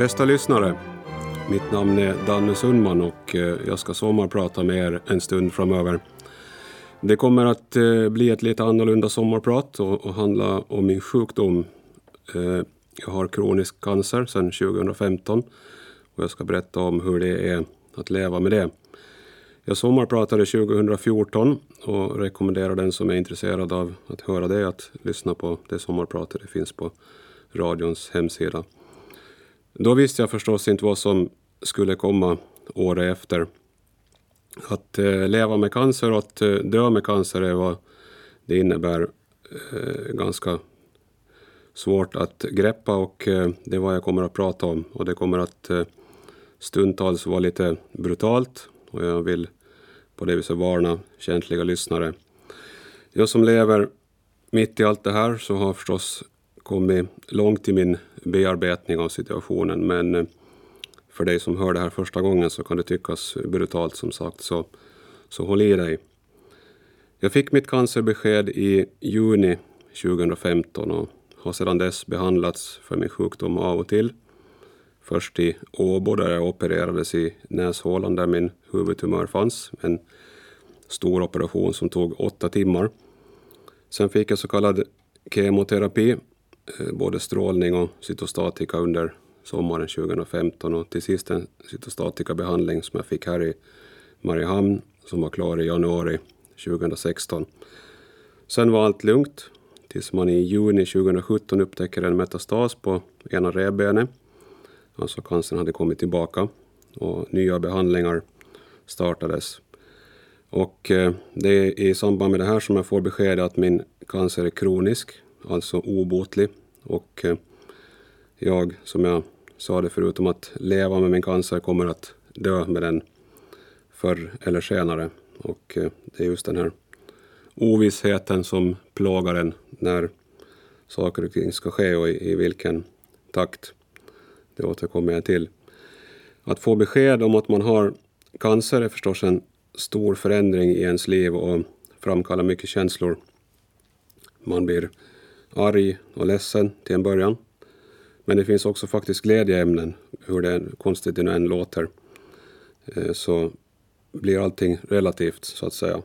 bästa lyssnare. Mitt namn är Danne Sundman och eh, jag ska sommarprata med er en stund framöver. Det kommer att eh, bli ett lite annorlunda sommarprat och handla om min sjukdom. Eh, jag har kronisk cancer sedan 2015 och jag ska berätta om hur det är att leva med det. Jag sommarpratade 2014 och rekommenderar den som är intresserad av att höra det att lyssna på det sommarpratet. Det finns på radions hemsida. Då visste jag förstås inte vad som skulle komma året efter. Att eh, leva med cancer och att eh, dö med cancer är vad det innebär eh, ganska svårt att greppa och det är vad jag kommer att prata om. Och det kommer att stundtals vara lite brutalt och jag vill på det viset varna känsliga lyssnare. Jag som lever mitt i allt det här så har förstås kommit långt i min bearbetning av situationen men eh, för dig som hör det här första gången så kan det tyckas brutalt som sagt så, så håll i dig. Jag fick mitt cancerbesked i juni 2015 och har sedan dess behandlats för min sjukdom av och till. Först i Åbo där jag opererades i näshålan där min huvudtumör fanns. En stor operation som tog åtta timmar. Sen fick jag så kallad kemoterapi, Eh, både strålning och cytostatika under sommaren 2015 och till sist en cytostatikabehandling som jag fick här i Mariehamn som var klar i januari 2016. Sen var allt lugnt tills man i juni 2017 upptäcker en metastas på ena revbenet. Alltså cancern hade kommit tillbaka och nya behandlingar startades. Och eh, det är i samband med det här som jag får besked att min cancer är kronisk, alltså obotlig. Och eh, jag, som jag sa det förutom att leva med min cancer, kommer att dö med den förr eller senare. Och eh, det är just den här ovissheten som plågar en när saker och ting ska ske och i, i vilken takt. Det återkommer jag till. Att få besked om att man har cancer är förstås en stor förändring i ens liv och framkallar mycket känslor. Man blir arg och ledsen till en början. Men det finns också faktiskt glädjeämnen, hur det konstigt det än låter. Eh, så blir allting relativt, så att säga.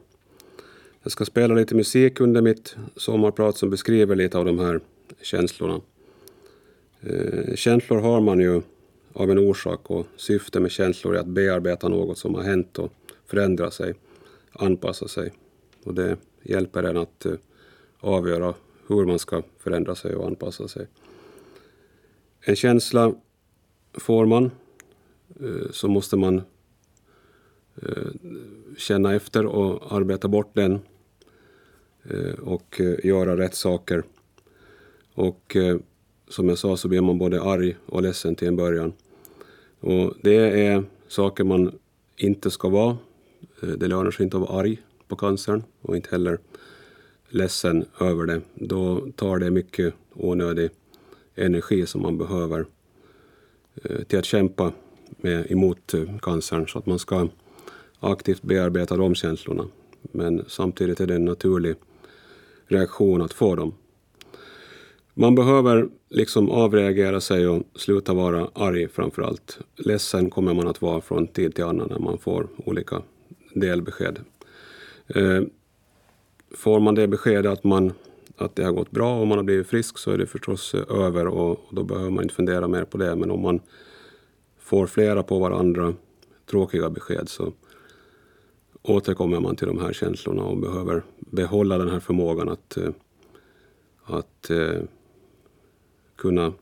Jag ska spela lite musik under mitt sommarprat som beskriver lite av de här känslorna. Eh, känslor har man ju av en orsak och syftet med känslor är att bearbeta något som har hänt och förändra sig, anpassa sig. Och det hjälper en att eh, avgöra hur man ska förändra sig och anpassa sig. En känsla får man, eh, så måste man eh, känna efter och arbeta bort den eh, och göra rätt saker. Och som jag sa så blir man både arg och ledsen till en början. Och det är saker man inte ska vara det lönar sig inte att vara arg på cancern och inte heller ledsen över det. Då tar det mycket onödig energi som man behöver eh, till att kämpa med, emot eh, cancern. Så att man ska aktivt bearbeta de känslorna. Men samtidigt är det en naturlig reaktion att få dem. Man behöver liksom avreagera sig och sluta vara arg framför allt. Ledsen kommer man att vara från tid till annan när man får olika delbesked. Eh, Får man det beskedet att, man, att det har gått bra och man har blivit frisk så är det förstås eh, över och, då behöver man inte fundera mer på det. Men om man får flera på varandra tråkiga besked så återkommer man till de här känslorna och behöver behålla den här förmågan att, eh, att eh, kunna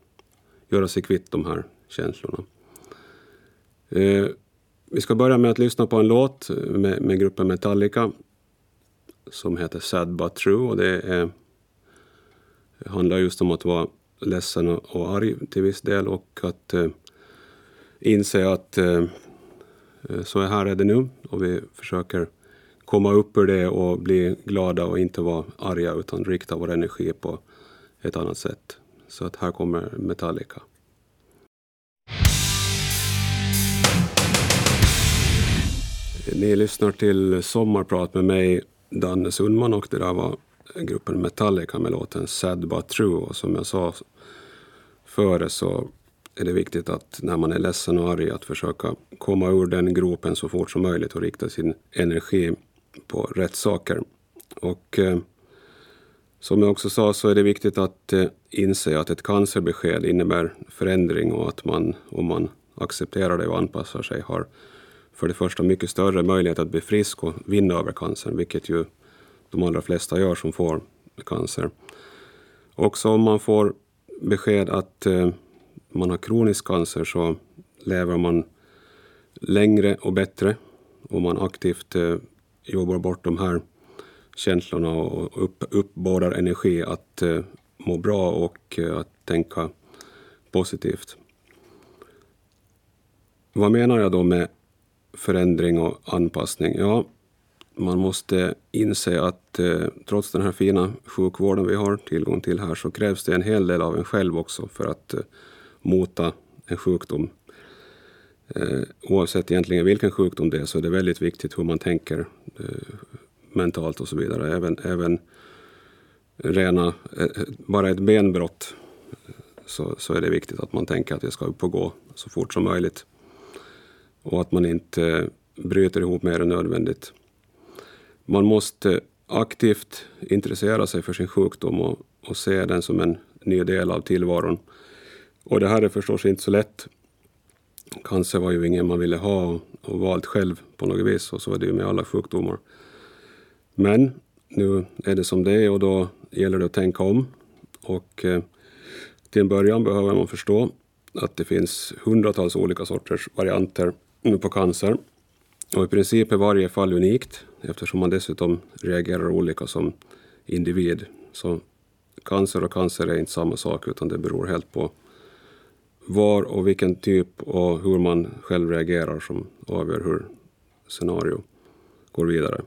göra sig kvitt de här känslorna. Vi ska börja med att lyssna på en låt med, med gruppen Metallica som heter Sad But True och det är, handlar just om att vara ledsen och, och arg till viss del och att eh, inse att eh, eh, så här är det nu och vi försöker komma upp ur det och bli glada och inte vara arga utan rikta vår energi på ett annat sätt. Så att här kommer Metallica. Ni lyssnar till Sommarprat med mig, Danne Sundman, och det där var gruppen Metallica med låten Sad But True. Och som jag sa före så är det viktigt att när man är ledsen och arg att försöka komma ur den gropen så fort som möjligt och rikta sin energi på rätt saker. Och eh, som jag också sa så är det viktigt att eh, inse att ett cancerbesked innebär förändring och att man, om man accepterar det och anpassar sig, har för det första mycket större möjlighet att bli frisk och vinna över cancern, vilket ju de allra flesta gör som får cancer. Också om man får besked att eh, man har kronisk cancer så lever man längre och bättre om man aktivt eh, jobbar bort de här känslorna och upp, uppbådar energi att eh, må bra och att tänka positivt. Vad menar jag då med förändring och anpassning? Ja, man måste inse att eh, trots den här fina sjukvården vi har tillgång till här så krävs det en hel del av en själv också för att eh, mota en sjukdom. Eh, oavsett egentligen vilken sjukdom det är så är det väldigt viktigt hur man tänker eh, mentalt och så vidare. Även, även rena, eh, bara ett benbrott så, så är det viktigt att man tänker att det ska upp och gå så fort som möjligt. Och att man inte eh, bryter ihop mer än nödvändigt. Man måste aktivt intressera sig för sin sjukdom och, och se den som en ny del av tillvaron. Och det här är förstås inte så lätt. Cancer var ju ingen man ville ha och, och valt själv på något vis och så är det ju med alla sjukdomar. Men nu är det som det är och då gäller det att tänka om. Och eh, till en början behöver man förstå att det finns hundratals olika sorters varianter på cancer. Och i princip är varje fall unikt eftersom man dessutom reagerar olika som individ. Så cancer och cancer är inte samma sak utan det beror helt på var och vilken typ och hur man själv reagerar som avgör hur scenario går vidare.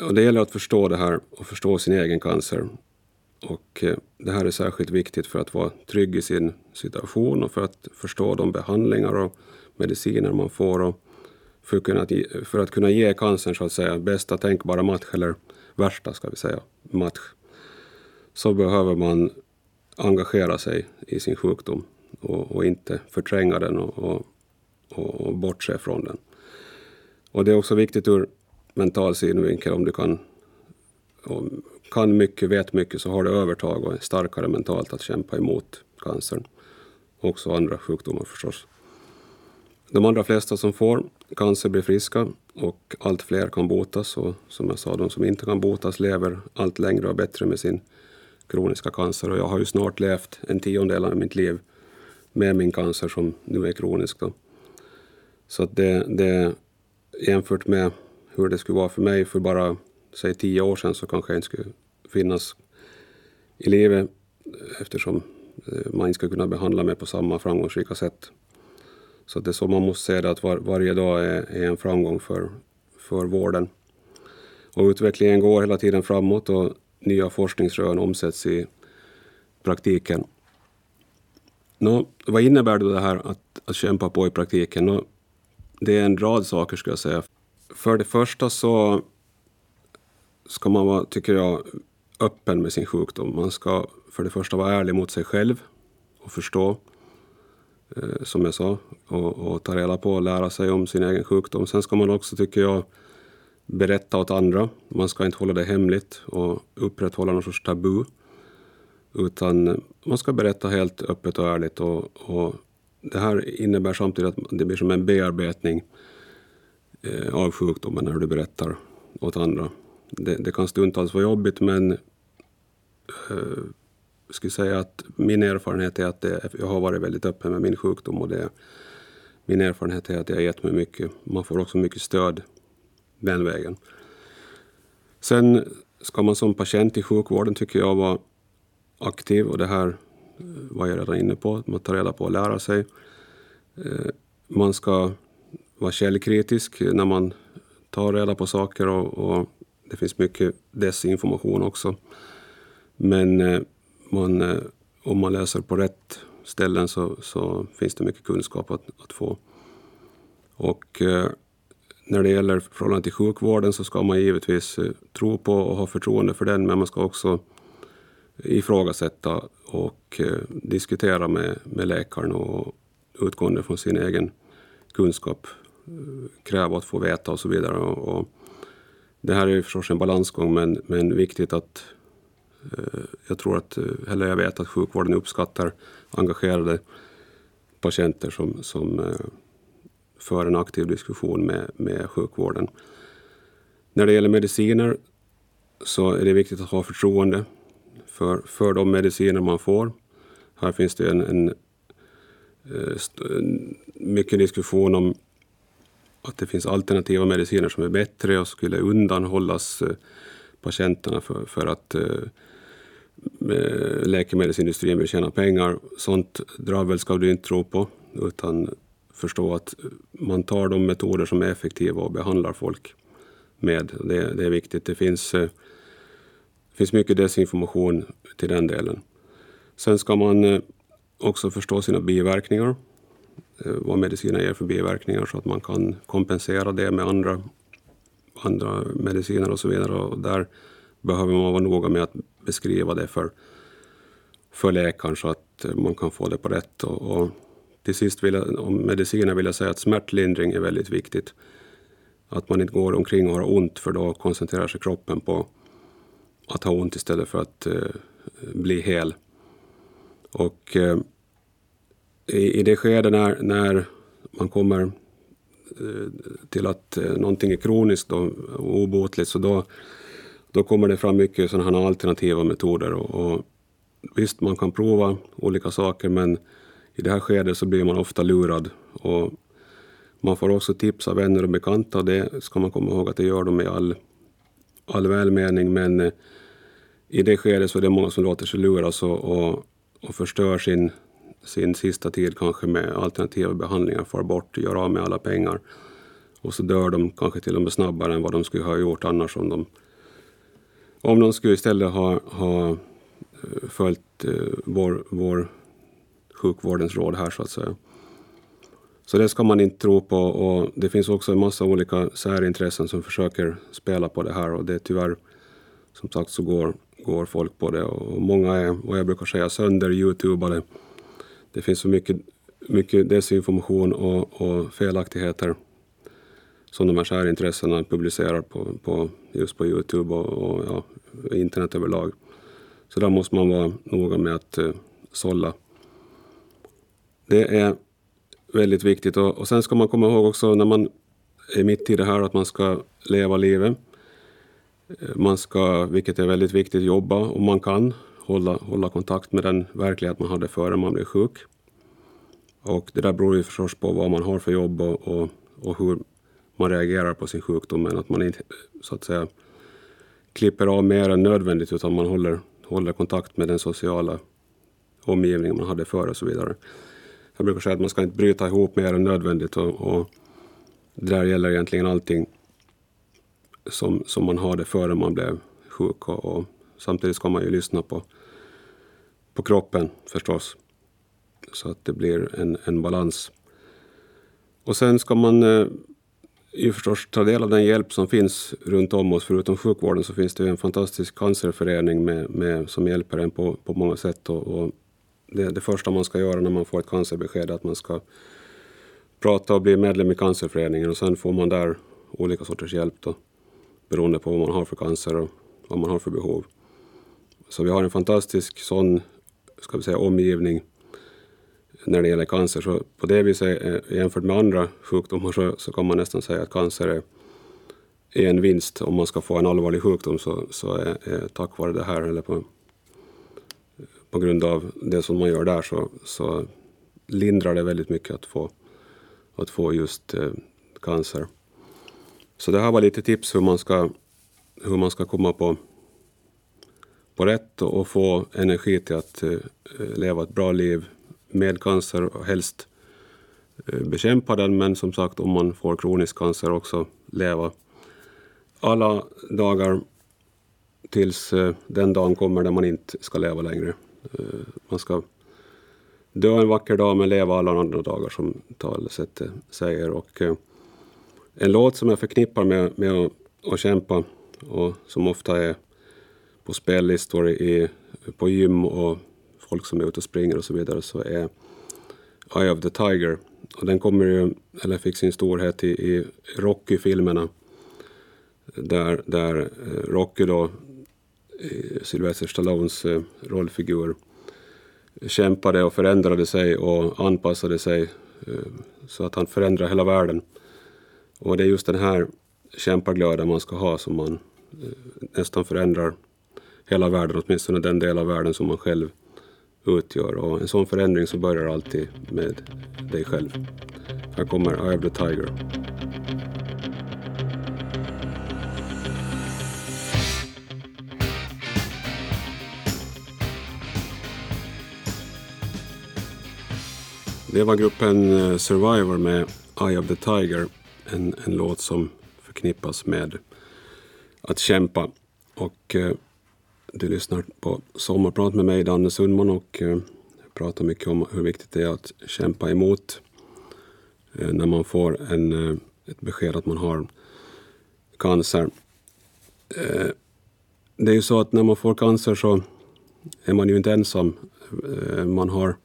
Och det gäller att förstå det här och förstå sin egen cancer. Och eh, det här är särskilt viktigt för att vara trygg i sin situation och för att förstå de behandlingar och mediciner man får och för att kunna, för att kunna ge cancern så att säga bästa tänkbara match, eller värsta ska vi säga, match, så behöver man engagera sig i sin sjukdom och, och inte förtränga den och, och, och bortse från den. Och det är också viktigt ur mental synvinkel om du kan, kan mycket, vet mycket så har du övertag och är starkare mentalt att kämpa emot cancern. Också andra sjukdomar förstås. De allra flesta som får cancer blir friska och allt fler kan botas och som jag sa, de som inte kan botas lever allt längre och bättre med sin kroniska cancer och jag har ju snart levt en tiondel av mitt liv med min cancer som nu är kronisk. Då. Så att det, det jämfört med hur det skulle vara för mig för bara säg tio år sedan så kanske jag inte skulle finnas i livet eftersom eh, man inte skulle kunna behandla mig på samma framgångsrika sätt. Så det är så man måste se det, att var, varje dag är, är, en framgång för, för vården. Och utvecklingen går hela tiden framåt och nya forskningsrön omsätts i praktiken. Nå, vad innebär då det här att, att kämpa på i praktiken? Nå, det är en rad saker skulle jag säga. För det första så ska man vara, tycker jag, öppen med sin sjukdom. Man ska för det första vara ärlig mot sig själv och förstå, Eh, som jag sa, och, och, ta reda på och lära sig om sin egen sjukdom. Sen ska man också, tycker jag, berätta åt andra. Man ska inte hålla det hemligt och upprätthålla någon sorts tabu. Utan man ska berätta helt öppet och ärligt. Och, och det här innebär samtidigt att det blir som en bearbetning eh, av sjukdomen när du berättar åt andra. Det, det kan stundtals vara jobbigt men eh, skulle säga att min erfarenhet är att det, jag har varit väldigt öppen med min sjukdom och det, min erfarenhet är att jag har gett mig mycket. Man får också mycket stöd den vägen. Sen ska man som patient i sjukvården, tycker jag, vara aktiv och det här var jag redan inne på, man tar reda på och lära sig. Eh, man ska vara källkritisk när man tar reda på saker och, och det finns mycket desinformation också. Men eh, man, eh, om man läser på rätt ställen så, så finns det mycket kunskap att, att få. Och eh, när det gäller förhållande till sjukvården så ska man givetvis eh, tro på och ha förtroende för den, men man ska också ifrågasätta och eh, diskutera med, med läkaren och utgående från sin egen kunskap kräva att få veta och så vidare. Och, och det här är ju förstås en balansgång men, men viktigt att Eh, jag tror att, eh, eller jag vet att sjukvården uppskattar engagerade patienter som, som eh, för en aktiv diskussion med, med sjukvården. När det gäller mediciner så är det viktigt att ha förtroende för, för de mediciner man får. Här finns det en, en, en mycket diskussion om att det finns alternativa mediciner som är bättre och skulle undanhållas patienterna för, för att Eh, läkemedelsindustrin vill tjäna pengar. Sånt dravel ska du inte tro på, utan förstå att man tar de metoder som är effektiva och behandlar folk med. Det, det är viktigt. Det finns eh, det finns mycket desinformation till den delen. Sen ska man eh, också förstå sina biverkningar, vad mediciner ger för biverkningar så att man kan kompensera det med andra, andra mediciner och så vidare. Och där behöver man vara noga med att beskriva det för, för läkaren så att man kan få det på rätt. Och, och till sist vill jag, om mediciner vill jag säga att smärtlindring är väldigt viktigt. Att man inte går omkring och har ont för då koncentrerar sig kroppen på att ha ont istället för att eh, bli hel. Och eh, i, i det skede när, när man kommer eh, till att eh, någonting är kroniskt och obotligt så då, då kommer det fram mycket sådana här alternativa metoder. Och, och, visst, man kan prova olika saker men i det här skedet så blir man ofta lurad. Och man får också tips av vänner och bekanta. Det ska man komma ihåg att det gör de i all, all välmening. Men eh, i det skedet så är det många som låter sig luras och, och, och förstör sin, sin sista tid kanske med alternativa behandlingar, far bort, gör av med alla pengar. Och så dör de kanske till och med snabbare än vad de skulle ha gjort annars om de, om de skulle istället ha, ha eh, följt eh, vår, vår sjukvårdens råd här så att säga. Så det ska man inte tro på och det finns också en massa olika särintressen som försöker spela på det här och det är tyvärr som sagt så går går folk på det och många är, vad jag brukar säga, sönder youtubade. Det finns så mycket, mycket desinformation och, och felaktigheter som de här särintressena publicerar på, på, just på Youtube och, och ja, internet överlag. Så där måste man vara noga med att uh, sålla. Det är väldigt viktigt och, och sen ska man komma ihåg också när man är mitt i det här att man ska leva livet. Eh, man ska, vilket är väldigt viktigt, jobba om man kan. Hålla, hålla kontakt med den verklighet man hade före man blev sjuk. Och det där beror ju förstås på vad man har för jobb och, och, och hur man reagerar på sin sjukdom. Men att man inte så att säga klipper av mer än nödvändigt utan man håller, håller kontakt med den sociala omgivningen man hade förr och så vidare. Jag brukar säga att man ska inte bryta ihop mer än nödvändigt och, och det där gäller egentligen allting som, som man hade före man blev sjuk. Och, och, samtidigt ska man ju lyssna på, på kroppen förstås. Så att det blir en, en balans. Och sen ska man eh, ju förstås ta del av den hjälp som finns runt om oss. Förutom sjukvården så finns det en fantastisk cancerförening med, med, som hjälper en på, på många sätt. Och, och det, det, första man ska göra när man får ett cancerbesked är att man ska prata och bli medlem i cancerföreningen och sen får man där olika sorters hjälp. Då beroende på vad man har för cancer och vad man har för behov. Så vi har en fantastisk sån, ska vi säga, omgivning när det gäller cancer. Så på det viset, eh, jämfört med andra sjukdomar, så, så kan man nästan säga att cancer är, är en vinst. Om man ska få en allvarlig sjukdom så, så är, är tack vare det här, eller på, på grund av det som man gör där, så, så lindrar det väldigt mycket att få, att få just eh, cancer. Så det här var lite tips hur man ska, hur man ska komma på, på rätt och, få energi till att eh, eh, leva ett bra liv med cancer och helst eh, bekämpa den. Men som sagt, om man får kronisk cancer också leva alla dagar tills eh, den dagen kommer där man inte ska leva längre. Eh, man ska dö en vacker dag men leva alla andra dagar som talesättet säger. Och, en låt som jag förknippar med, med att, att kämpa och som ofta är på spellistor i, på gym och folk som är ute och springer och så vidare så är Eye of the Tiger. Och den kommer ju, eller fick sin storhet i, i Rocky-filmerna. Där, där eh, Rocky då, eh, Sylvester Stallones eh, rollfigur, kämpade och förändrade sig och anpassade sig så att han förändrar hela världen. Och det är just den här kämpaglöden man ska ha som man nästan förändrar hela världen, åtminstone den del av världen som man själv utgör. Och en sån förändring så börjar alltid med dig själv. Här kommer Eye of the Tiger. Det var gruppen eh, Survivor med Eye of the Tiger. En, en låt som förknippas med att kämpa. Och eh, du lyssnar på Sommarprat med mig, Danne Sundman, och eh, pratar mycket om hur viktigt det är att kämpa emot eh, när man får en, eh, ett besked att man har cancer. Det är ju så att när man får cancer så är man ju inte ensam. Man har,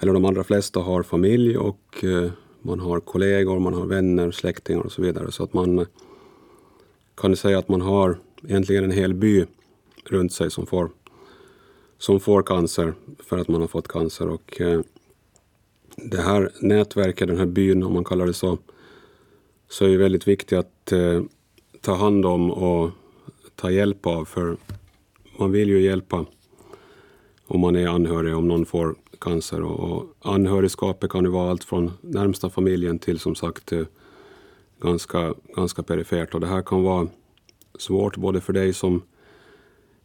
eller de allra flesta har familj och man har kollegor, man har vänner, släktingar och så vidare. Så att man kan säga att man har egentligen en hel by runt sig som får, som får cancer för att man har fått cancer. Och eh, det här nätverket, den här byn om man kallar det så, så är det väldigt viktigt att eh, ta hand om och ta hjälp av. För man vill ju hjälpa om man är anhörig, om någon får cancer. Och, och anhörigskapet kan ju vara allt från närmsta familjen till som sagt eh, ganska, ganska perifert. Och det här kan vara svårt både för dig som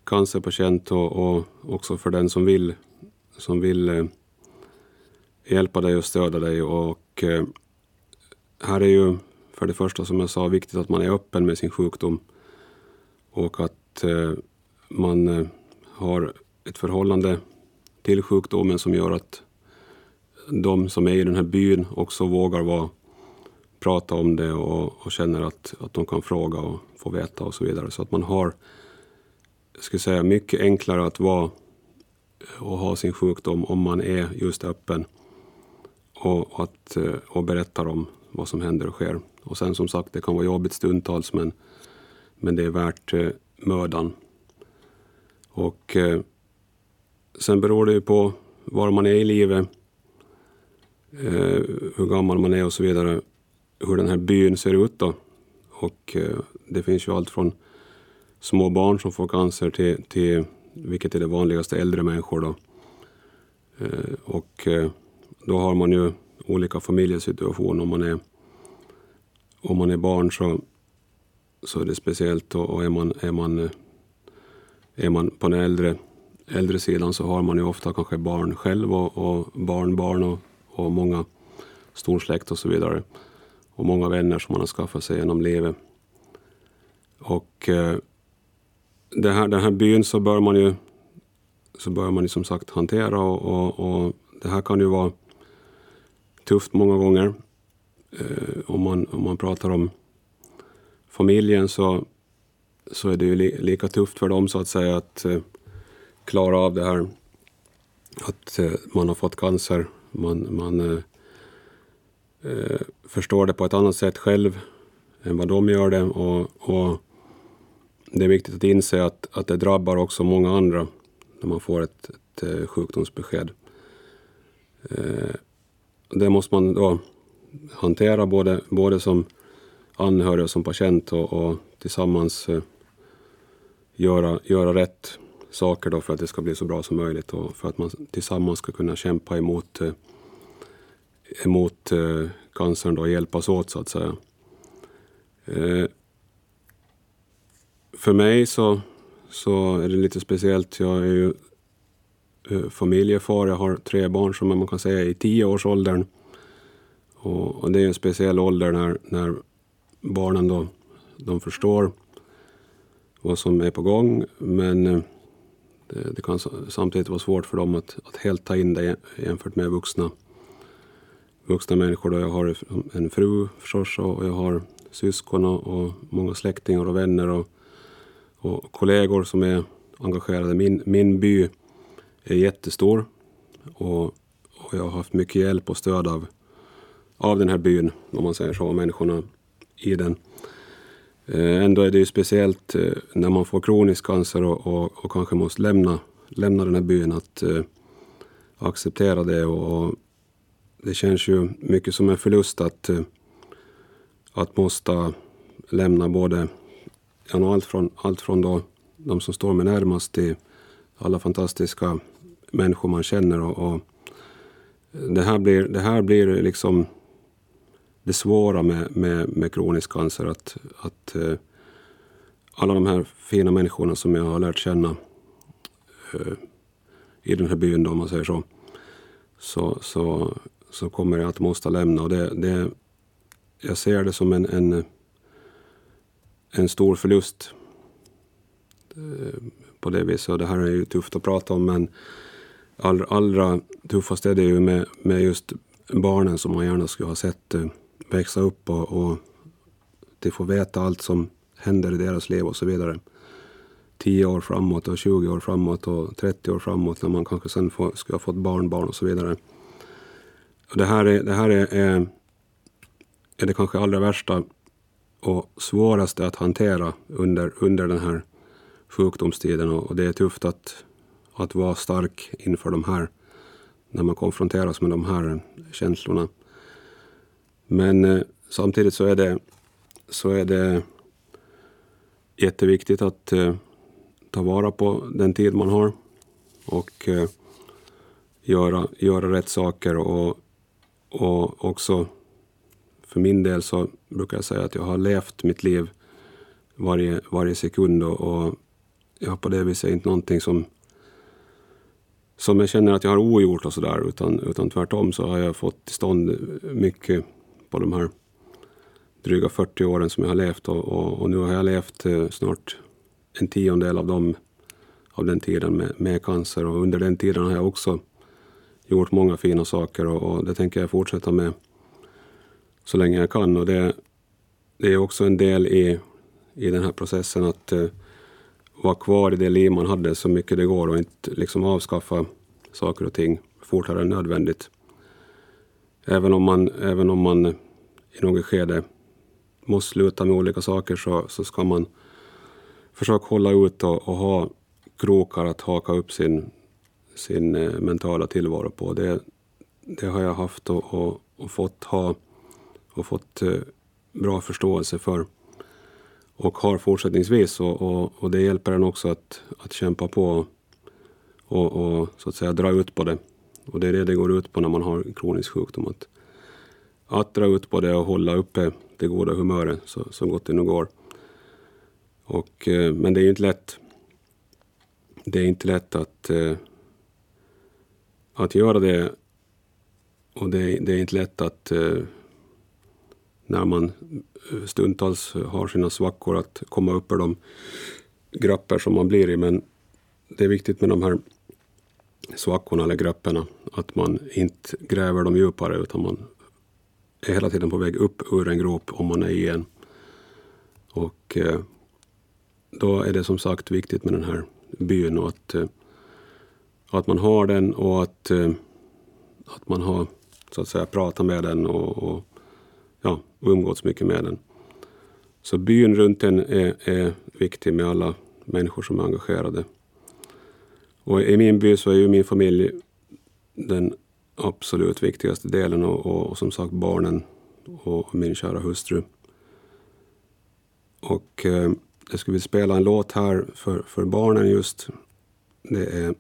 cancerpatient och, och också för den som vill, som vill eh, hjälpa dig och stödja dig. Och eh, här är ju för det första som jag sa viktigt att man är öppen med sin sjukdom och att eh, man eh, har ett förhållande till sjukdomen som gör att de som är i den här byn också vågar vara, prata om det och, och känner att, att de kan fråga och få veta och så vidare. Så att man har jag skulle säga, mycket enklare att vara och ha sin sjukdom om man är just öppen och, att, eh, och berättar om vad som händer och sker. Och sen som sagt, det kan vara jobbigt stundtals men, men det är värt eh, mödan. Och eh, sen beror det ju på var man är i livet, eh, hur gammal man är och så vidare, hur den här byn ser ut då. Och eh, det finns ju allt från små barn som får cancer till, till vilket är det vanligaste, äldre människor. Då. Eh, och eh, då har man ju olika familjesituationer. Om man är, om man är barn så, så är det speciellt och är man, är man, eh, är man på den äldre, äldre sidan så har man ju ofta kanske barn själv och, och barnbarn och, och många storsläkt och så vidare. Och många vänner som man har skaffat sig genom livet. Och eh, det här, den här byn så bör man ju så bör man ju som sagt hantera och, och, och det här kan ju vara tufft många gånger. Eh, om, man, om man pratar om familjen så, så är det ju li, lika tufft för dem så att säga att eh, klara av det här. Att eh, man har fått cancer. Man, man eh, eh, förstår det på ett annat sätt själv än vad de gör det. Och, och det är viktigt att inse att, att det drabbar också många andra när man får ett, ett eh, sjukdomsbesked. Eh, det måste man då hantera både, både som anhörig och som patient och, och tillsammans eh, göra, göra rätt saker då för att det ska bli så bra som möjligt och för att man tillsammans ska kunna kämpa emot, eh, emot eh, cancern och hjälpas åt så att säga för mig så, så är det lite speciellt. Jag är ju eh, familjefar. Jag har tre barn som man kan säga är i tioårsåldern. Och, och det är en speciell ålder när, när barnen då, de förstår vad som är på gång. Men eh, det, det, kan samtidigt vara svårt för dem att, att helt ta in det jämfört med vuxna, vuxna människor. Då jag har en fru förstås och jag har syskon och, och många släktingar och vänner. Och, och kollegor som är engagerade. Min, min by är jättestor. Och, och jag har haft mycket hjälp och stöd av, av den här byn, om man säger så, människorna i den. Eh, ändå är det ju speciellt eh, när man får kronisk cancer och, och, och, kanske måste lämna, lämna den här byn att uh, acceptera det. Och, och, det känns ju mycket som en förlust att, eh, att måste lämna både ja, allt från, allt från då de som står mig närmast till alla fantastiska människor man känner. Och, och, det, här blir, det här blir liksom det svåra med, med, med kronisk cancer. Att, att eh, alla de här fina människorna som jag har lärt känna eh, i den här byn, då, om man säger så, så, så, så kommer jag att måste lämna. Och det, det, jag ser det som en, en, en stor förlust eh, på det viset. Och det här är ju tufft att prata om, men allra, allra tuffast är det ju med, med just barnen som man gärna skulle ha sett eh, växa upp och, och de får veta allt som händer i deras liv och så vidare. 10 år framåt och 20 år framåt och 30 år framåt när man kanske sen får, ska ha fått barnbarn och så vidare. Och det här, är, det här är, är, är det kanske allra värsta och svåraste att hantera under, under den här sjukdomstiden och, och det är tufft att, att vara stark inför de här, när man konfronteras med de här känslorna. Men eh, samtidigt så är det, så är det jätteviktigt att eh, ta vara på den tid man har och eh, göra, göra rätt saker. Och, och också för min del så brukar jag säga att jag har levt mitt liv varje, varje sekund och, och jag har på det viset inte någonting som som jag känner att jag har ogjort och sådär utan, utan tvärtom så har jag fått till stånd mycket på de här dryga 40 åren som jag har levt och, och, och nu har jag levt eh, snart en tiondel av, dem, av den tiden med, med cancer. Och under den tiden har jag också gjort många fina saker och, och, det tänker jag fortsätta med så länge jag kan. Och det, det är också en del i, i den här processen att eh, vara kvar i det liv man hade så mycket det går och inte liksom avskaffa saker och ting fortare än nödvändigt. Även om man, även om man i något skede måste sluta med olika saker så, så ska man försöka hålla ut och, och ha krokar att haka upp sin, sin eh, mentala tillvaro på. Det, det har jag haft och, och, och fått ha och fått eh, bra förståelse för och har fortsättningsvis. Och, och, och, det hjälper en också att, att kämpa på och, och, så att säga dra ut på det. Och det är det det går ut på när man har kronisk sjukdom. Att, att dra ut på det och hålla uppe det goda humöret så, så gott det nu går. Och, eh, men det är ju inte lätt. Det är inte lätt att, eh, att göra det. Och det, det är inte lätt att när man eh, stundtals har sina svackor att komma upp ur de grapper som man blir i. Men det är viktigt med de här svackorna eller gröpporna. Att man inte gräver dem djupare utan man är hela tiden på väg upp ur en grop om man är i en. Och eh, då är det som sagt viktigt med den här byn och att, eh, att man har den och att, eh, att man har så att säga pratat med den och, och ja, umgåtts mycket med den. Så byn runt den är, är viktig med alla människor som är engagerade. Och i min by så är ju min familj den absolut viktigaste delen och, och, och som sagt barnen och min kära hustru. Och eh, jag skulle vilja spela en låt här för, för barnen just. Det är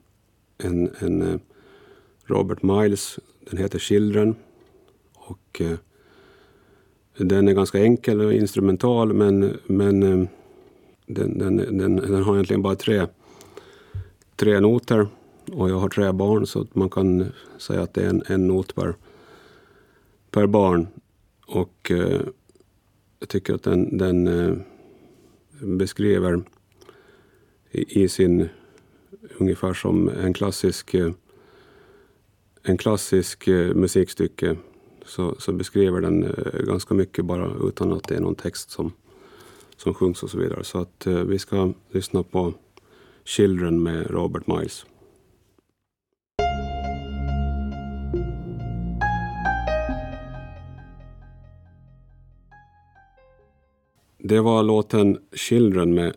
en, en eh, Robert Miles, den heter Children. Och eh, den är ganska enkel och instrumental men, men eh, den, den, den, den har egentligen bara tre tre noter och jag har tre barn så man kan säga att det är en, en not per, per barn. Och eh, jag tycker att den, den eh, beskriver i, i, sin, ungefär som en klassisk, eh, en klassisk eh, musikstycke, så, så beskriver den eh, ganska mycket bara utan att det är någon text som, som sjungs och så vidare. Så att eh, vi ska lyssna på Children med Robert Miles. Det var låten Children med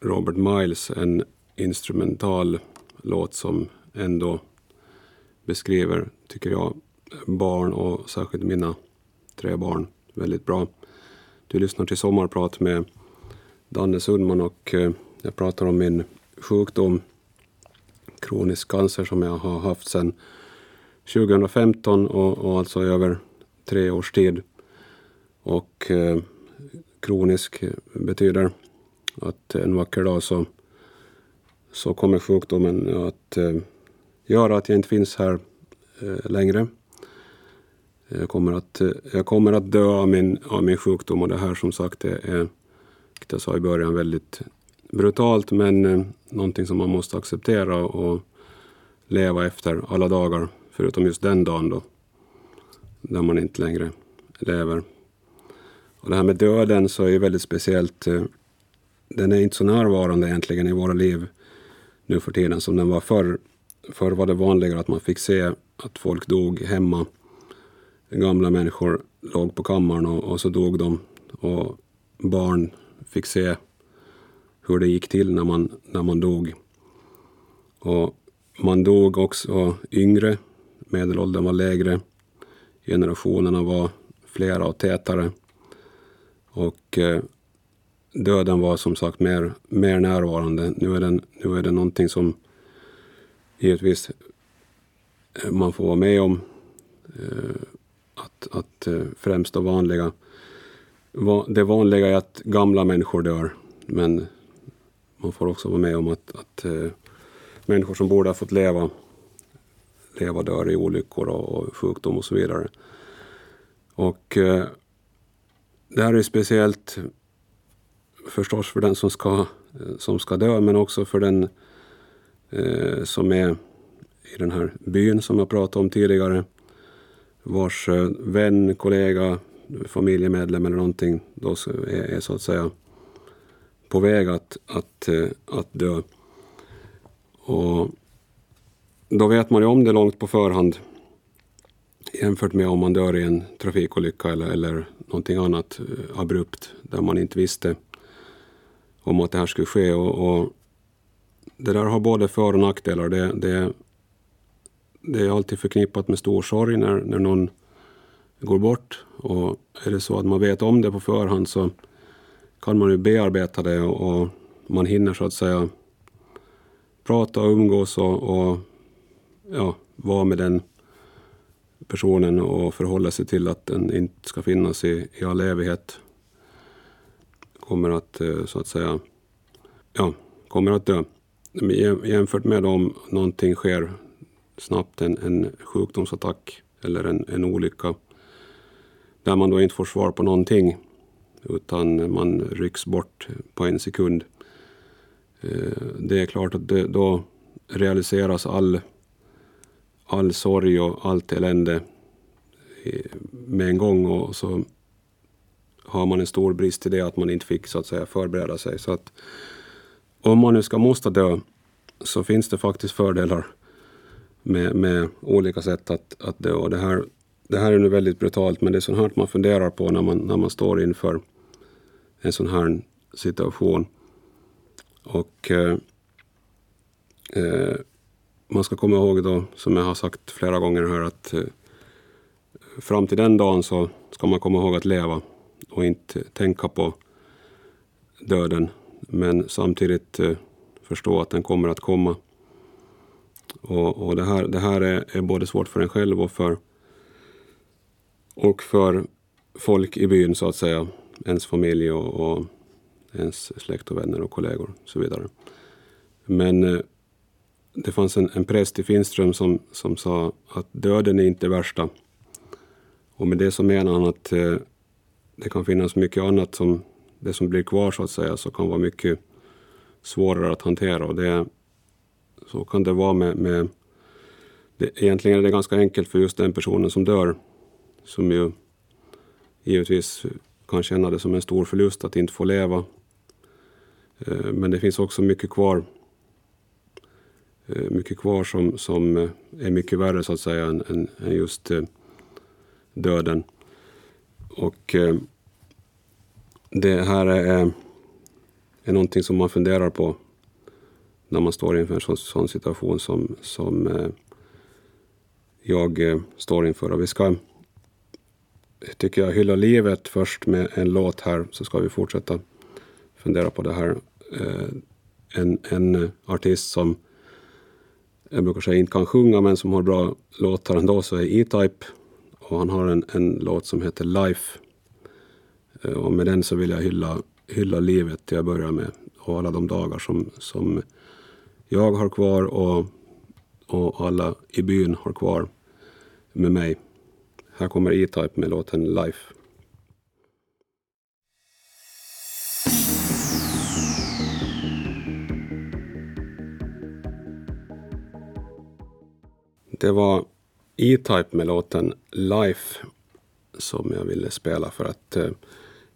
Robert Miles, en instrumental låt som ändå beskriver, tycker jag, barn och särskilt mina tre barn väldigt bra. Du lyssnar till Sommarprat med Danne Sundman och eh, jag pratar om min sjukdom, kronisk cancer som jag har haft sedan 2015 och, och alltså över tre års tid. Och eh, kronisk betyder att en vacker dag så, så kommer sjukdomen att eh, göra att jag inte finns här eh, längre. Jag kommer, att, jag kommer att dö av min, av min sjukdom och det här som sagt är, är vilket jag sa i början, väldigt brutalt men eh, någonting som man måste acceptera och leva efter alla dagar, förutom just den dagen då, där man inte längre lever. Och det här med döden så är ju väldigt speciellt. Eh, den är inte så närvarande egentligen i våra liv nu för tiden som den var förr. Förr var det vanligare att man fick se att folk dog hemma. Gamla människor låg på kammaren och, och så dog de. Och barn fick se hur det gick till när man, när man dog. Och man dog också yngre, medelåldern var lägre, generationerna var flera och tätare. Och eh, döden var som sagt mer, mer närvarande. Nu är, den, nu är det någonting som givetvis eh, man får vara med om. Eh, att, att eh, främst det vanliga. Det vanliga är att gamla människor dör. Men man får också vara med om att, att eh, människor som borde ha fått leva, leva dör i olyckor och, sjukdom och så vidare. Och eh, det här är speciellt förstås för den som ska, som ska dö, men också för den eh, som är i den här byn som jag pratade om tidigare, vars eh, vän, kollega, familjemedlem eller någonting då är, är så att säga på väg att, att, eh, att dö. Och då vet man ju om det långt på förhand jämfört med om man dör i en trafikolycka eller, eller någonting annat eh, abrupt där man inte visste om att det här skulle ske. Och, och det där har både för och nackdelar. Det, det, det är alltid förknippat med stor sorg när, när någon går bort. Och är det så att man vet om det på förhand så kan man ju bearbeta det och, och man hinner så att säga prata och umgås och, och ja, vara med den personen och förhålla sig till att den inte ska finnas i, i all evighet. Kommer att, eh, så att säga, ja, kommer att dö. Jämfört med om någonting sker snabbt, en, en sjukdomsattack eller en, en olycka, där man då inte får svar på någonting, utan man rycks bort på en sekund. Eh, det är klart att det, då realiseras all all sorg och allt elände eh, med en gång och så har man en stor brist i det att man inte fick så att säga förbereda sig. Så att om man nu ska måste dö så finns det faktiskt fördelar med, med olika sätt att, att dö. Och det, här, det här är nu väldigt brutalt men det är sånt här man funderar på när man, när man står inför en sån här situation. Och eh, eh, man ska komma ihåg då, som jag har sagt flera gånger här, att eh, fram till den dagen så ska man komma ihåg att leva och inte tänka på döden. Men samtidigt eh, förstå att den kommer att komma. Och, och det här, det här är, är, både svårt för en själv och för, och för folk i byn så att säga. Ens familj och, och ens släkt och vänner och kollegor och så vidare. Men eh, det fanns en, en präst i Finström som, som sa att döden är inte värsta. Och med det så menar han att eh, det kan finnas mycket annat som det som blir kvar så att säga, så kan vara mycket svårare att hantera. Och det, så kan det vara med, med det, egentligen är det ganska enkelt för just den personen som dör, som ju givetvis kan känna det som en stor förlust att inte få leva. Eh, men det finns också mycket kvar eh, mycket kvar som, som eh, är mycket värre så att säga än, än, än just döden. Och det här är, är någonting som man funderar på när man står inför en sån, sån situation som, som eh, jag eh, står inför. Och vi ska, tycker jag, hylla livet först med en låt här, så ska vi fortsätta fundera på det här. Eh, en, en eh, artist som jag brukar säga inte kan sjunga, men som har bra låtar ändå, så är E-Type. Och han har en, en låt som heter Life. Eh, och med den så vill jag hylla, hylla livet till att börja med. Och alla de dagar som, som jag har kvar och, och alla i byn har kvar med mig. Här kommer E-Type med låten Life. Det var E-Type med låten Life som jag ville spela för att eh,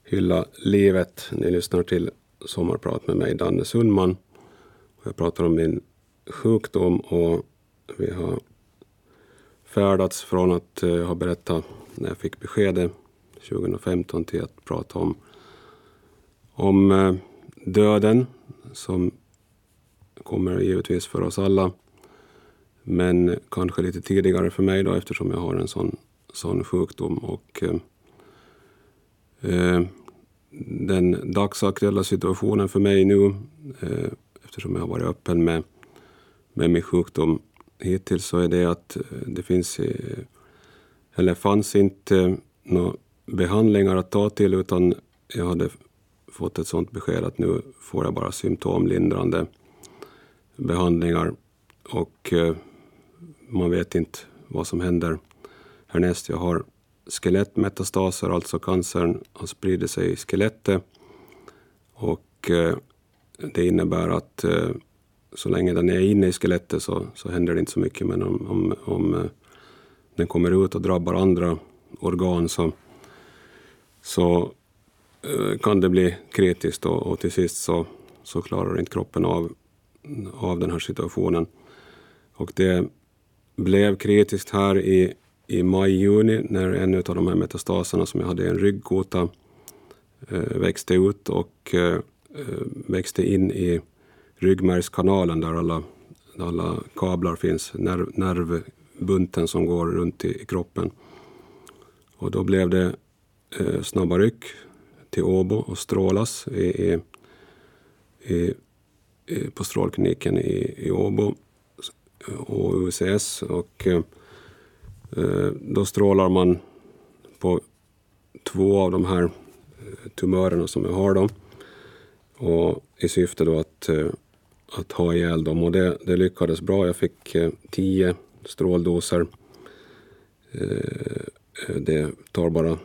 hylla livet. Ni lyssnar till Sommarprat med mig, Danne Sundman. Jag pratar om min sjukdom och vi har färdats från att eh, jag har berättat när jag fick beskedet 2015 till att prata om, om eh, döden som kommer givetvis för oss alla. Men kanske lite tidigare för mig då eftersom jag har en sån, sån sjukdom. Och, eh, eh den dagsaktuella situationen för mig nu, eh, eftersom jag har varit öppen med, med min sjukdom hittills, så är det att eh, det finns, eh, eller fanns inte eh, några behandlingar att ta till, utan jag hade fått ett sånt besked att nu får jag bara symptomlindrande behandlingar. Och man vet inte vad som händer härnäst. Jag har skelettmetastaser, alltså cancern har spridit sig i skelettet. Och det innebär att eh, så länge den är inne i skelettet så, så händer det inte så mycket. Men om, om, om eh, den kommer ut och drabbar andra organ så, så eh, kan det bli kritiskt och, och till sist så, så klarar inte kroppen av, av den här situationen. Och det blev kritiskt här i, i maj-juni när en av de här metastaserna som jag hade i en ryggkota växte ut och Eh, växte in i ryggmärgskanalen där alla, alla kablar finns, nerv, nervbunten som går runt i, i kroppen. Och då blev det eh, snabba ryck till Åbo och strålas i, i, i, på strålkliniken i, i Åbo eh, och UCS. Och, eh, då strålar man på två av de här tumörerna som jag har. Då, och I syfte då att, eh, att ha ihjäl dem. Och det, det lyckades bra. Jag fick eh, tio stråldoser. Eh, det tar bara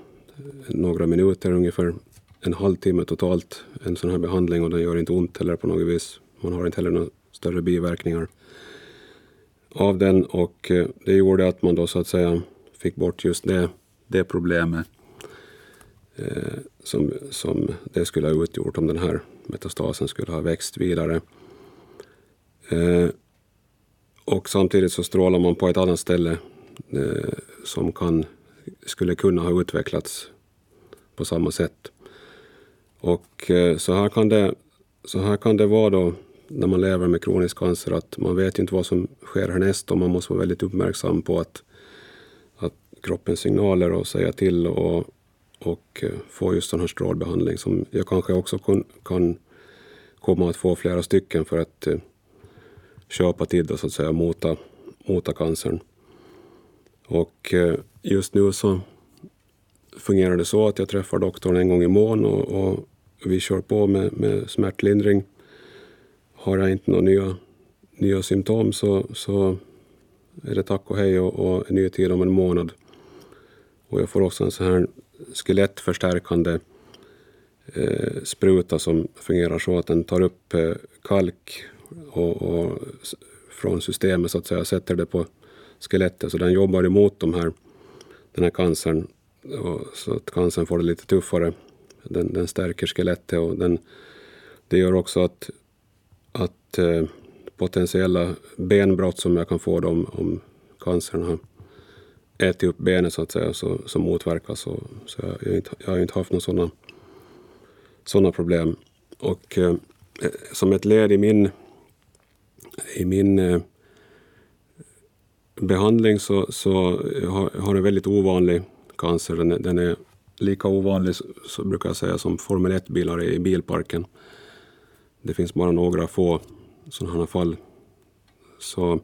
några minuter, ungefär en halvtimme totalt, en sån här behandling och den gör inte ont heller på något vis. Man har inte heller några större biverkningar av den och det gjorde att man då så att säga fick bort just det, det problemet eh, som, som det skulle ha utgjort om den här metastasen skulle ha växt vidare. Eh, och samtidigt så strålar man på ett annat ställe eh, som kan, skulle kunna ha utvecklats på samma sätt. Och eh, så, här kan det, så här kan det vara då när man lever med kronisk cancer att man vet inte vad som sker härnäst och man måste vara väldigt uppmärksam på att, att kroppens signaler och säga till och, och eh, få just sån här strålbehandling som jag kanske också kan, kan komma att få flera stycken för att eh, köpa tid och så att säga mota, mota cancern. Och eh, just nu så fungerar det så att jag träffar doktorn en gång i månaden och, och vi kör på med, med smärtlindring har jag inte några nya, nya symptom så, så är det tack och hej och, och en ny tid om en månad. Och jag får också en sån här skelettförstärkande eh, spruta som fungerar så att den tar upp eh, kalk och, och, från systemet så att säga, sätter det på skelettet. Så den jobbar emot de här, den här cancern och, så att cancern får det lite tuffare. Den, den stärker skelettet och den, det gör också att att eh, potentiella benbrott som jag kan få då, om, om cancern har ätit upp benet så att säga, så, så motverkas. Så, så jag, jag, inte, jag har inte haft några sådana såna problem. Och eh, eh, som ett led i min, i min eh, behandling så, så har, jag en väldigt ovanlig cancer. Den är, den är lika ovanlig, så brukar jag säga, som Formel 1-bilar i bilparken. Det finns bara några få sådana här fall. Så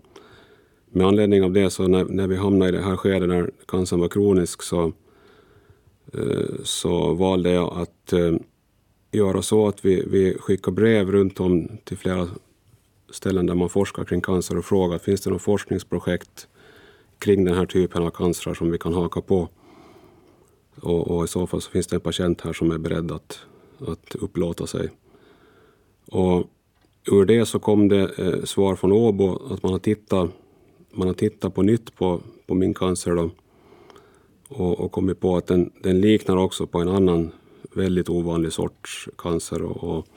med anledning av det, så när, när vi hamnade i det här skedet när cancern var kronisk, så, eh, så valde jag att eh, göra så att vi, vi skickar brev runt om till flera ställen där man forskar kring cancer och frågar finns det något forskningsprojekt kring den här typen av cancer som vi kan haka på. Och, och, i så fall så finns det en patient här som är beredd att, att upplåta sig. Och ur det så kom det eh, svar från Åbo att man har tittat, man har tittat på nytt på, på min cancer då, och, och kommit på att den, den liknar också på en annan väldigt ovanlig sorts cancer. Och, och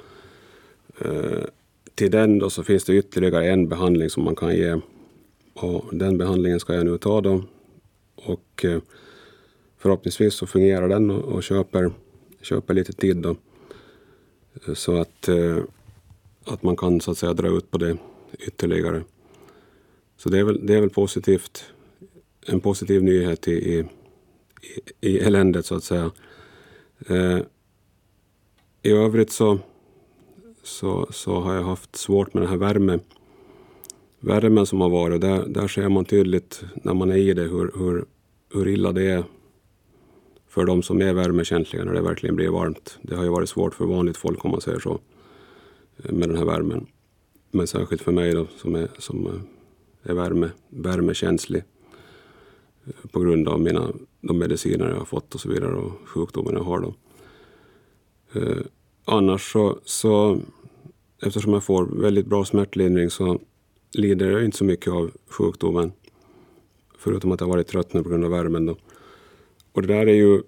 eh, till den då så finns det ytterligare en behandling som man kan ge. Och den behandlingen ska jag nu ta då. Och eh, förhoppningsvis så fungerar den och, och köper, köper lite tid då. Så att, eh, att man kan så att säga dra ut på det ytterligare. Så det är väl, det är väl positivt. En positiv nyhet i, i, i eländet så att säga. Eh, I övrigt så, så, så har jag haft svårt med den här värmen värmen som har varit. Där, där ser man tydligt när man är i det hur, hur, hur illa det är för de som är värmekänsliga när det verkligen blir varmt. Det har ju varit svårt för vanligt folk om man säger så eh, med den här värmen. Men särskilt för mig då som är, som eh, är värme, värmekänslig eh, på grund av mina, de mediciner jag har fått och så vidare och sjukdomen jag har. Då. Eh, annars så, så, eftersom jag får väldigt bra smärtlindring så lider jag inte så mycket av sjukdomen. Förutom att jag varit trött nu på grund av värmen. Då. Och det där är ju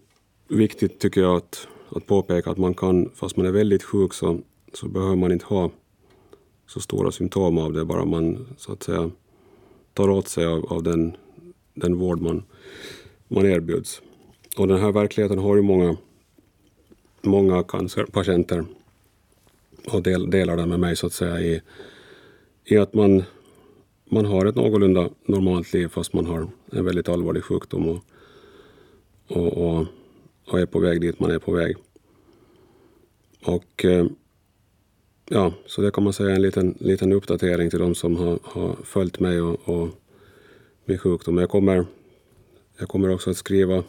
viktigt tycker jag att, att påpeka att man kan, fast man är väldigt sjuk så, så behöver man inte ha så stora symptom av det, bara man så att säga tar åt sig av, av den den vård man, man erbjuds. Och den här verkligheten har ju många, många cancerpatienter och del, delar den med mig så att säga i, i att man, man har ett någorlunda normalt liv fast man har en väldigt allvarlig sjukdom och, och, och, och är på väg dit man är på väg. Och eh, ja, så det kan man säga är en liten, liten uppdatering till de som har, har följt mig och, och min sjukdom. Jag kommer, jag kommer också att skriva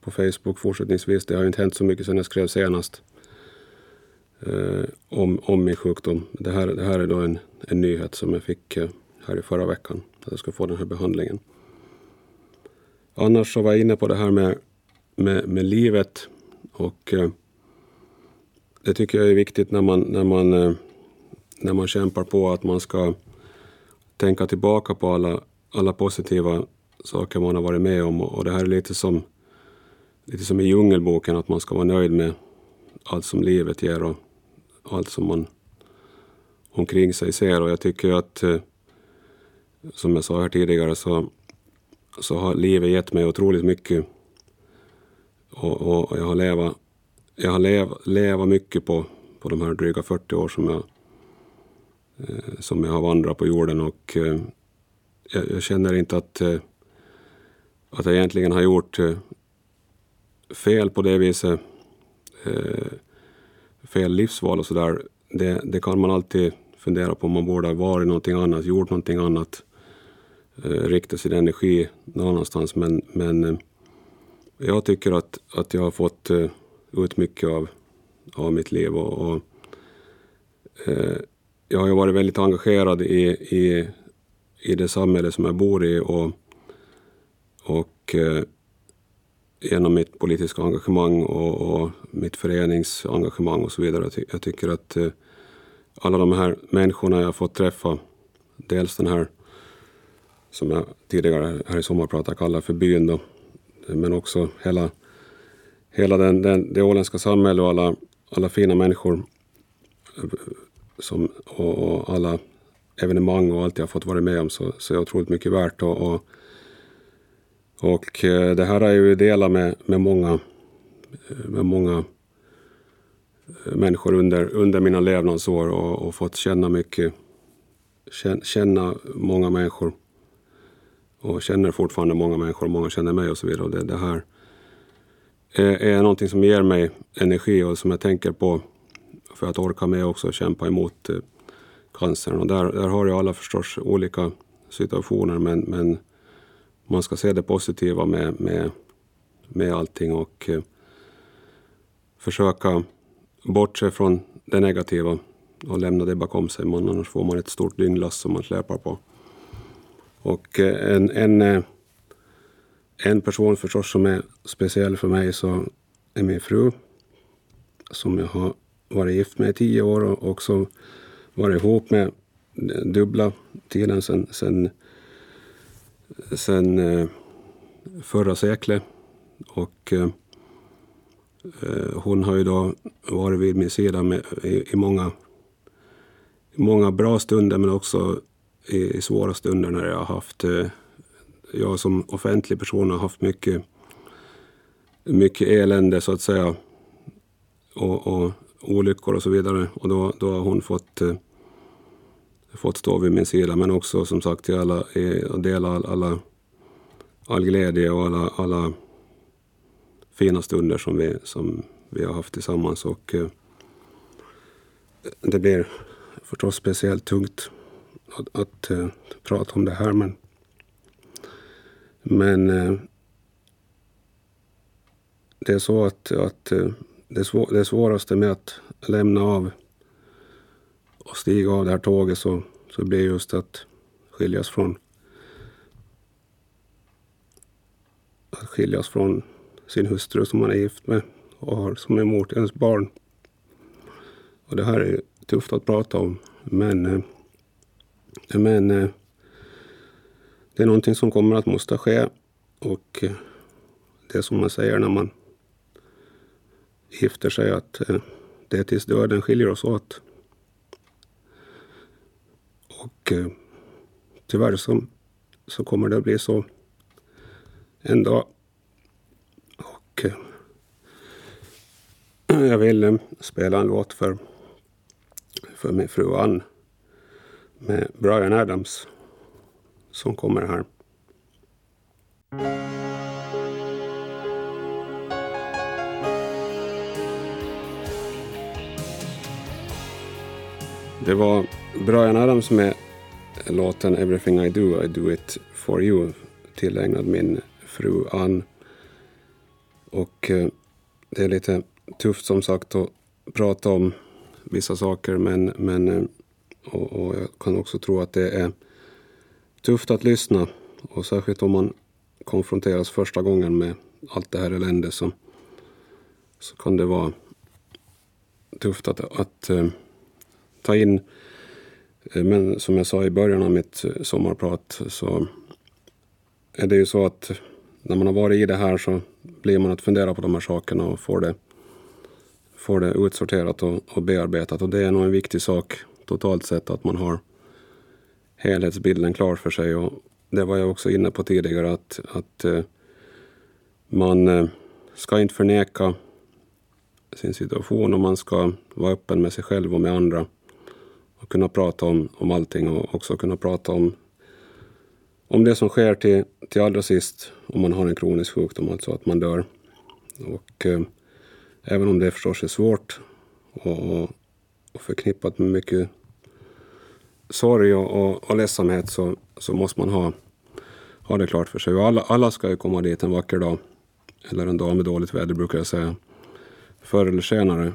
på Facebook fortsättningsvis. Det har inte hänt så mycket sedan jag skrev senast eh, om, om min sjukdom. Det här, det här är då en, en nyhet som jag fick eh, här i förra veckan, att jag ska få den här behandlingen. Annars så var jag inne på det här med, med, med livet och eh, det tycker jag är viktigt när man, när, man, eh, när man kämpar på att man ska tänka tillbaka på alla alla positiva saker man har varit med om. Och det här är lite som, lite som i Djungelboken, att man ska vara nöjd med allt som livet ger och allt som man omkring sig ser. Och jag tycker att, eh, som jag sa här tidigare, så, så har livet gett mig otroligt mycket. Och, och jag har levat jag har lev, levat mycket på, på de här dryga 40 år som jag, eh, som jag har vandrat på jorden. Och eh, jag, jag, känner inte att, eh, att jag egentligen har gjort eh, fel på det viset. Eh, fel livsval och sådär. Det, det kan man alltid fundera på om man borde ha varit någonting annat, gjort någonting annat. Eh, Riktat sin energi någon annanstans. Men, men jag tycker att, att jag har fått ut mycket av, av mitt liv. Och, och eh, jag har ju varit väldigt engagerad i, i i det samhälle som jag bor i och, och eh, genom mitt politiska engagemang och, och, mitt föreningsengagemang och så vidare. Jag tycker att eh, alla de här människorna jag fått träffa, dels den här som jag tidigare här i sommar pratade kallar för byn då, men också hela, hela den, den, det åländska samhället och alla, alla fina människor som, och, och alla evenemang och allt jag fått vara med om så, så är otroligt mycket värt. Och, och, och eh, det här är ju delat med, med många, eh, med många eh, människor under, under mina levnadsår och, och fått känna mycket, känna många människor. Och känner fortfarande många människor, många känner mig och så vidare. Och det, det här Eh, är, är någonting som ger mig energi och som jag tänker på för att orka med också och kämpa emot eh, cancern. Och där, där har ju alla förstås olika situationer men, men man ska se det positiva med, med, med allting och eh, försöka bortse från det negativa och lämna det bakom sig. Man, annars får man ett stort dynglass som man släpar på. Och eh, en, en, eh, en person förstås som är speciell för mig så är min fru som jag har varit gift med i tio år och också varit ihop med dubbla tiden sen, sen, sen eh, förra seklet. Och eh, hon har ju då varit vid min sida med, i, i, många, många bra stunder men också i, i svåra stunder när jag har haft... Eh, jag som offentlig person har haft mycket, mycket elände så att säga. Och, och olyckor och så vidare. Och då, då har hon fått, eh, fått stå vid min sida. Men också som sagt till alla, dela all, alla, all glädje och alla, alla fina stunder som vi, som vi har haft tillsammans. Och eh, det blir förstås speciellt tungt att, att eh, prata om det här. Men, men eh, det är så att, att eh, det, svå det svåraste med att lämna av och stiga av det här tåget så, så blir just att skiljas från att skiljas från sin hustru som man är gift med och har som är ens barn. Och det här är tufft att prata om men eh, men det är någonting som kommer att måste ske. Och eh, det är som man säger när man gifter sig att eh, det är tills döden skiljer oss åt. Och eh, tyvärr så, så kommer det att bli så en dag. Och jag vill spela en låt för, för min fru Ann med Brian Adams som kommer här. Det var Brian Adams med låten Everything I Do, I Do It For You tillägnad min fru Ann. Och eh, det är lite tufft som sagt att prata om vissa saker men, men eh, och, och, jag kan också tro att det är tufft att lyssna. Och särskilt om man konfronteras första gången med allt det här eländet så, så kan det vara tufft att, att eh, ta in. Eh, men som jag sa i början av mitt eh, sommarprat så är det ju så att när man har varit i det här så blir man att fundera på de här sakerna och får det, får det utsorterat och, och bearbetat. Och det är nog en viktig sak totalt sett att man har helhetsbilden klar för sig. Och det var jag också inne på tidigare att, att eh, man eh, ska inte förneka sin situation och man ska vara öppen med sig själv och med andra och kunna prata om, om allting och också kunna prata om, om det som sker till, till allra sist om man har en kronisk sjukdom, alltså att man dör. Och eh, även om det förstås är svårt och, och, och förknippat med mycket sorg och, och, och ledsamhet så, så måste man ha, ha det klart för sig. Och alla, alla ska ju komma dit en vacker dag. Eller en dag med dåligt väder brukar jag säga. Förr eller senare.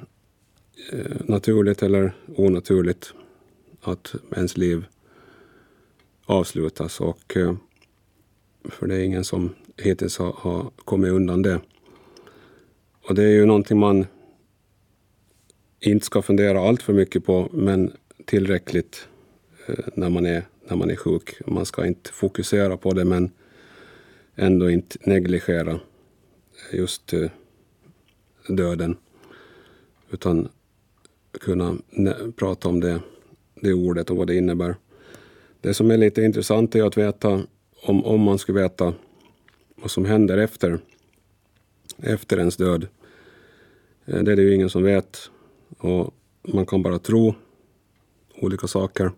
Eh, naturligt eller onaturligt. Att ens liv avslutas. Och, eh, för det är ingen som hittills har, har kommit undan det. Och det är ju någonting man inte ska fundera allt för mycket på, men tillräckligt när man är, när man är sjuk. Man ska inte fokusera på det men ändå inte negligera just eh, döden. Utan kunna prata om det, det ordet och vad det innebär. Det som är lite intressant är att veta, om, om man skulle veta vad som händer efter, efter ens död. Eh, det är det ju ingen som vet. Och man kan bara tro olika saker.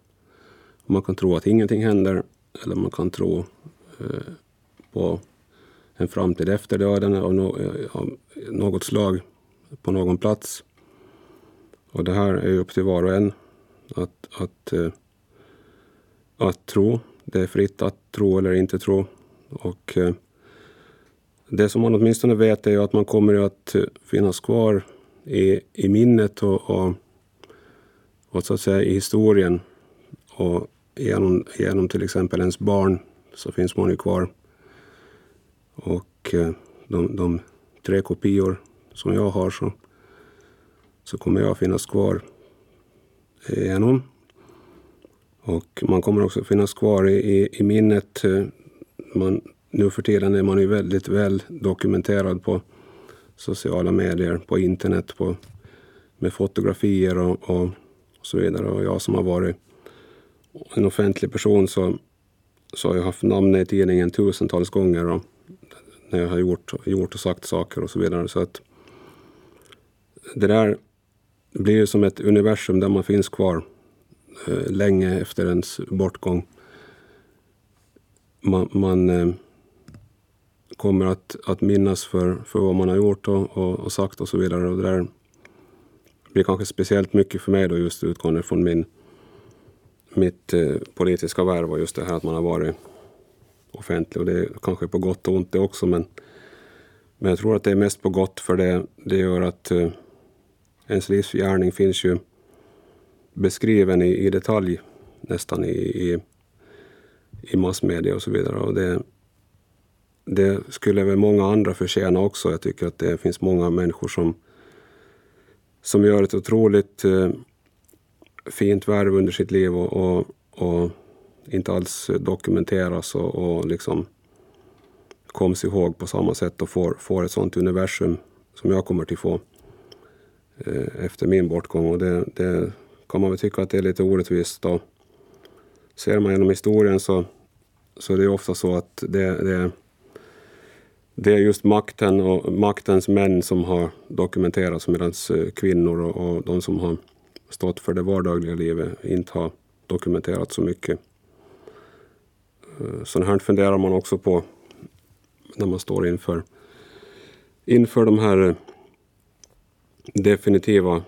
Man kan tro att ingenting händer eller man kan tro eh, på en framtid efter döden av, no av något slag på någon plats. Och det här är upp till var och en att, att, eh, att tro. Det är fritt att tro eller inte tro. Och eh, det som man åtminstone vet är att man kommer att eh, finnas kvar i, i minnet och, och, och så att säga i historien. Och genom, genom till exempel ens barn så finns man ju kvar. Och eh, de, de tre kopior som jag har så, så kommer jag finnas kvar genom. Och man kommer också finnas kvar i, i, i minnet. Man, nu för tiden är man ju väldigt väl dokumenterad på sociala medier, på internet, på, med fotografier och, och så vidare. Och jag som har varit en offentlig person så, så har jag haft namnet i tidningen tusentals gånger och när jag har gjort, gjort och sagt saker och så vidare. Så att det där blir som ett universum där man finns kvar eh, länge efter ens bortgång. Man, man eh, kommer att, att minnas för, för vad man har gjort och, och, och, sagt och så vidare. Och det där blir kanske speciellt mycket för mig då just utgående från min, mitt eh, politiska värv och just det här att man har varit offentlig. Och det är kanske på gott och ont det också men, men jag tror att det är mest på gott för det, det gör att eh, ens livsgärning finns ju beskriven i, i detalj nästan i, i, i massmedia och så vidare. Och det, det skulle väl många andra förtjäna också. Jag tycker att det finns många människor som, som gör ett otroligt eh, fint värv under sitt liv och, och, och inte alls dokumenteras och, och liksom koms ihåg på samma sätt och får, får ett sånt universum som jag kommer till få eh, efter min bortgång. Och det, det, kan man väl tycka att det är lite orättvist. Och Ser man genom historien så, så är det ofta så att det, det det är just makten och maktens män som har dokumenterats medan eh, kvinnor och, och de som har stått för det vardagliga livet inte har dokumenterat så mycket. Eh, här funderar man också på när man står inför, inför de här eh, definitiva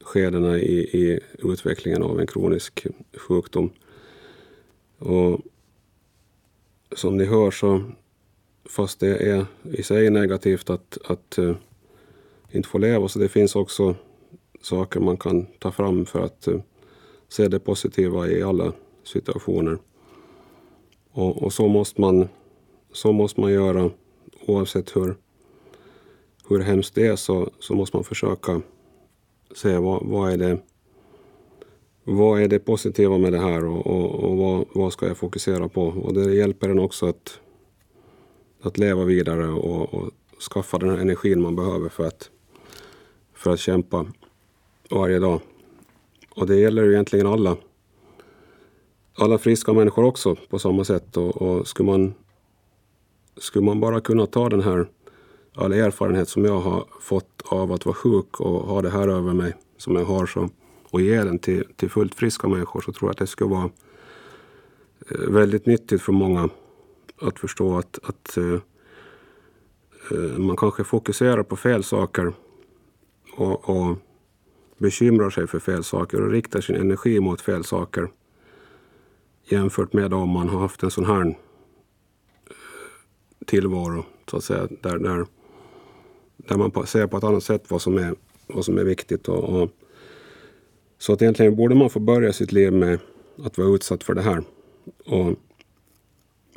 skedena i, i utvecklingen av en kronisk sjukdom. Och som ni hör så fast det är i sig negativt att, att uh, inte få leva. Så det finns också saker man kan ta fram för att eh, se det positiva i alla situationer. Och, och, så, måste man, så måste man göra oavsett hur, hur hemskt det är så, så måste man försöka se vad, vad, är det, vad är det positiva med det här och, och, och vad, vad ska jag fokusera på. Och det hjälper en också att att leva vidare och, och skaffa den energin man behöver för att, för att kämpa varje dag. Och det gäller ju egentligen alla, alla friska människor också på samma sätt. Och, och skulle, man, skulle man bara kunna ta den här all erfarenhet som jag har fått av att vara sjuk och ha det här över mig som jag har så, och ge den till, till fullt friska människor så tror jag att det skulle vara eh, väldigt nyttigt för många att förstå att, att uh, man kanske fokuserar på fel saker och, och bekymrar sig för fel saker och riktar sin energi mot fel saker jämfört med om man har haft en sån här eh, tillvaro, så att säga, där, där, där man ser på ett annat sätt vad som är, vad som är viktigt. Och, och, så att egentligen borde man få börja sitt liv med att vara utsatt för det här. Och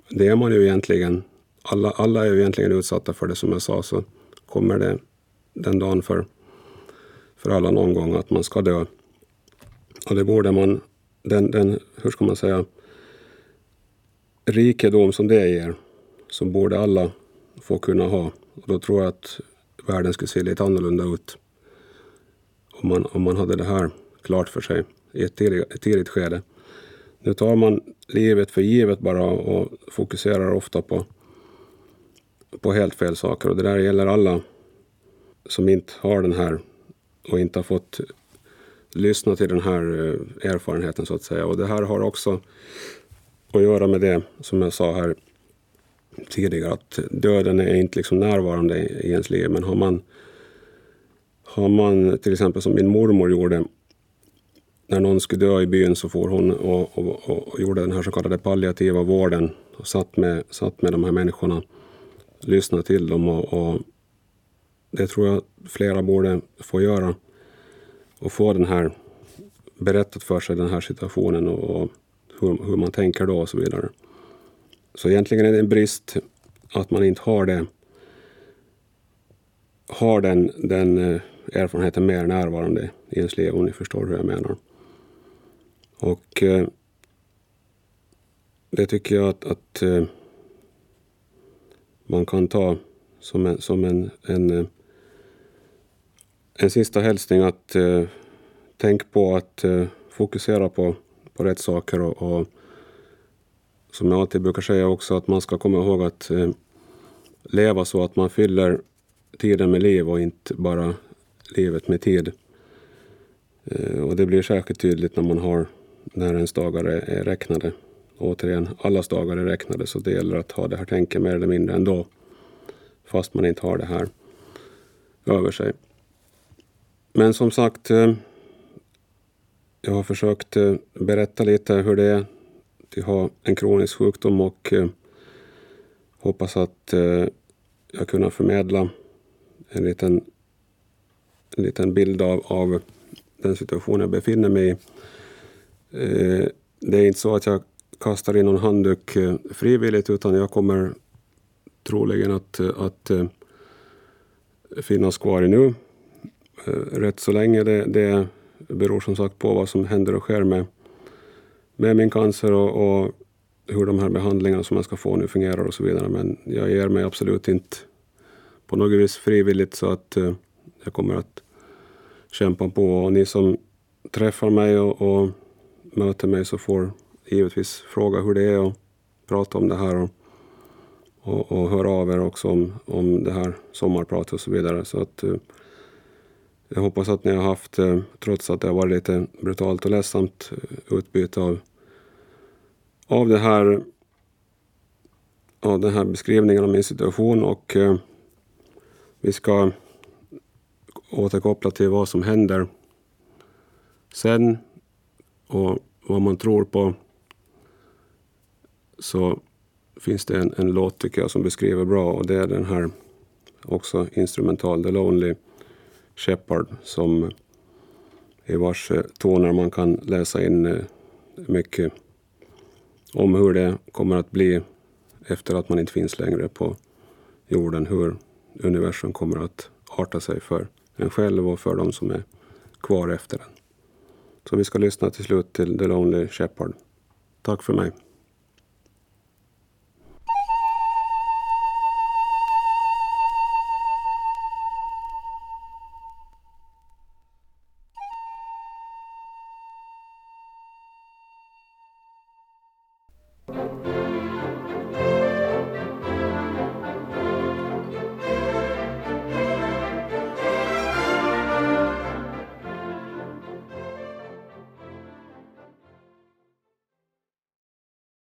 det är man ju egentligen. Alla, alla är ju egentligen utsatta för det som jag sa, så kommer det den dagen för, för alla någon gång att man ska dö. Och det borde man, den, den, hur ska man säga, rikedom som det ger, så borde alla få kunna ha. Och då tror jag att världen skulle se lite annorlunda ut om man, om man hade det här klart för sig i ett tidigt, ett tidigt skede. Nu tar man livet för givet bara och fokuserar ofta på, på helt fel saker. Och det där gäller alla som inte har den här och inte har fått lyssna till den här eh, erfarenheten så att säga. Och det här har också att göra med det som jag sa här tidigare, att döden är inte liksom närvarande i ens liv. Men har man, har man till exempel som min mormor gjorde, när någon skulle dö i byn så får hon och, och, och, gjorde den här så kallade palliativa vården och satt med, satt med de här människorna, lyssnade till dem och, och det tror jag flera borde få göra och få den här berättat för sig, den här situationen och, och hur, hur, man tänker då och så vidare. Så egentligen är det en brist att man inte har det har den, den eh, erfarenheten mer närvarande i ens liv, om ni förstår hur jag menar. Och eh, det tycker jag att, att eh, man kan ta som en, som en, en, eh, en sista hälsning att eh, tänk på att eh, fokusera på, på rätt saker och, och, som jag alltid brukar säga också att man ska komma ihåg att eh, leva så att man fyller tiden med liv och inte bara livet med tid. Eh, och det blir särskilt tydligt när man har när ens dagar är, är räknade. Återigen, allas dagar är räknade så det gäller att ha det här tänket mer eller mindre ändå. Fast man inte har det här över sig. Men som sagt, eh, jag har försökt eh, berätta lite hur det är att ha en kronisk sjukdom och eh, hoppas att jag kunnat förmedla en liten, en liten bild av, av den situation jag befinner mig i. Det är inte så att jag kastar in någon handduk frivilligt utan jag kommer troligen att, att finnas kvar i nu Eh, rätt så länge. Det, det beror som sagt på vad som händer och sker med, med min cancer och, och hur de här behandlingarna som jag ska få nu fungerar och så vidare. Men jag ger mig absolut inte på något vis frivilligt så att uh, jag kommer att kämpa på. Och ni som träffar mig och, och möter mig så får givetvis fråga hur det är och prata om det här och, och, och höra av er också om, om det här sommarpratet och så vidare. Så att uh, jag hoppas att ni har haft, eh, trots att det har varit lite brutalt och ledsamt, eh, utbyte av, av det här av den här beskrivningen av min situation och eh, vi ska återkoppla till vad som händer sen och vad man tror på. Så finns det en, en låt tycker jag som beskriver bra och det är den här också instrumental, The Lonely. Shepard som i vars eh, toner man kan läsa in eh, mycket om hur det kommer att bli efter att man inte finns längre på jorden. Hur universum kommer att arta sig för en själv och för de som är kvar efter den. Så vi ska lyssna till slut till The Lonely Shepard. Tack för mig.